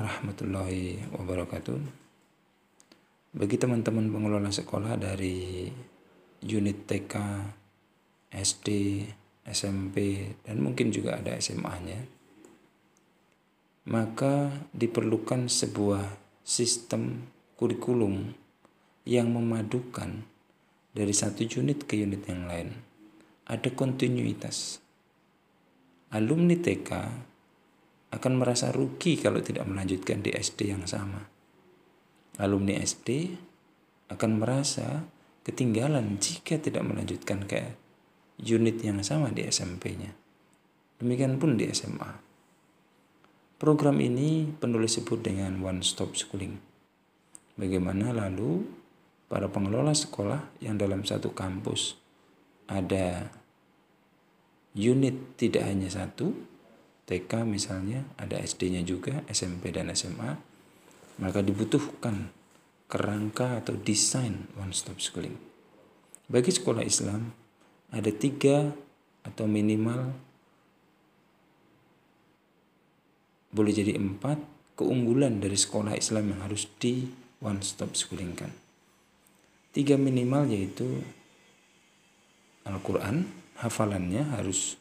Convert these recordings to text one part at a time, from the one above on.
warahmatullahi wabarakatuh. Bagi teman-teman pengelola sekolah dari unit TK, SD, SMP, dan mungkin juga ada SMA-nya, maka diperlukan sebuah sistem kurikulum yang memadukan dari satu unit ke unit yang lain. Ada kontinuitas. Alumni TK akan merasa rugi kalau tidak melanjutkan di SD yang sama. Alumni SD akan merasa ketinggalan jika tidak melanjutkan ke unit yang sama di SMP-nya. Demikian pun di SMA. Program ini penulis sebut dengan one stop schooling. Bagaimana lalu para pengelola sekolah yang dalam satu kampus ada unit tidak hanya satu, TK misalnya, ada SD-nya juga, SMP dan SMA, maka dibutuhkan kerangka atau desain one stop schooling. Bagi sekolah Islam, ada tiga atau minimal boleh jadi empat keunggulan dari sekolah Islam yang harus di one stop schooling kan. Tiga minimal yaitu Al-Quran, hafalannya harus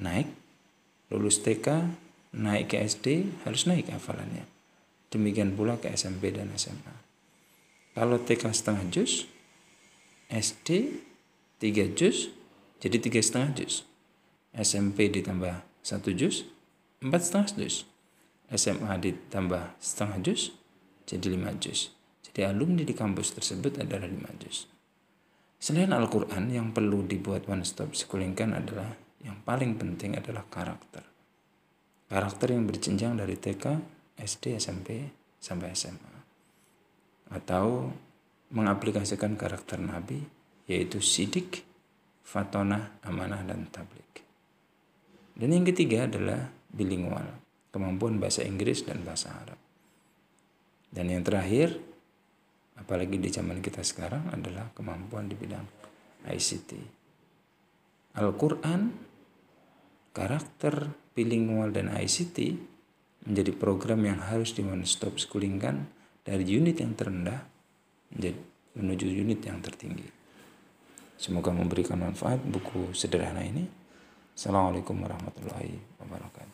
naik, lulus TK, naik ke SD, harus naik hafalannya. Demikian pula ke SMP dan SMA. Kalau TK setengah juz, SD tiga juz, jadi tiga setengah juz. SMP ditambah satu juz, empat setengah juz. SMA ditambah setengah juz, jadi lima juz. Jadi alumni di kampus tersebut adalah lima juz. Selain Al-Quran yang perlu dibuat one stop schooling kan adalah yang paling penting adalah karakter. Karakter yang berjenjang dari TK, SD, SMP, sampai SMA. Atau mengaplikasikan karakter Nabi, yaitu sidik, fatonah, amanah, dan tablik. Dan yang ketiga adalah bilingual, kemampuan bahasa Inggris dan bahasa Arab. Dan yang terakhir, apalagi di zaman kita sekarang adalah kemampuan di bidang ICT. Al-Quran karakter bilingual dan ICT menjadi program yang harus di one stop schoolingkan dari unit yang terendah menjadi menuju unit yang tertinggi. Semoga memberikan manfaat buku sederhana ini. Assalamualaikum warahmatullahi wabarakatuh.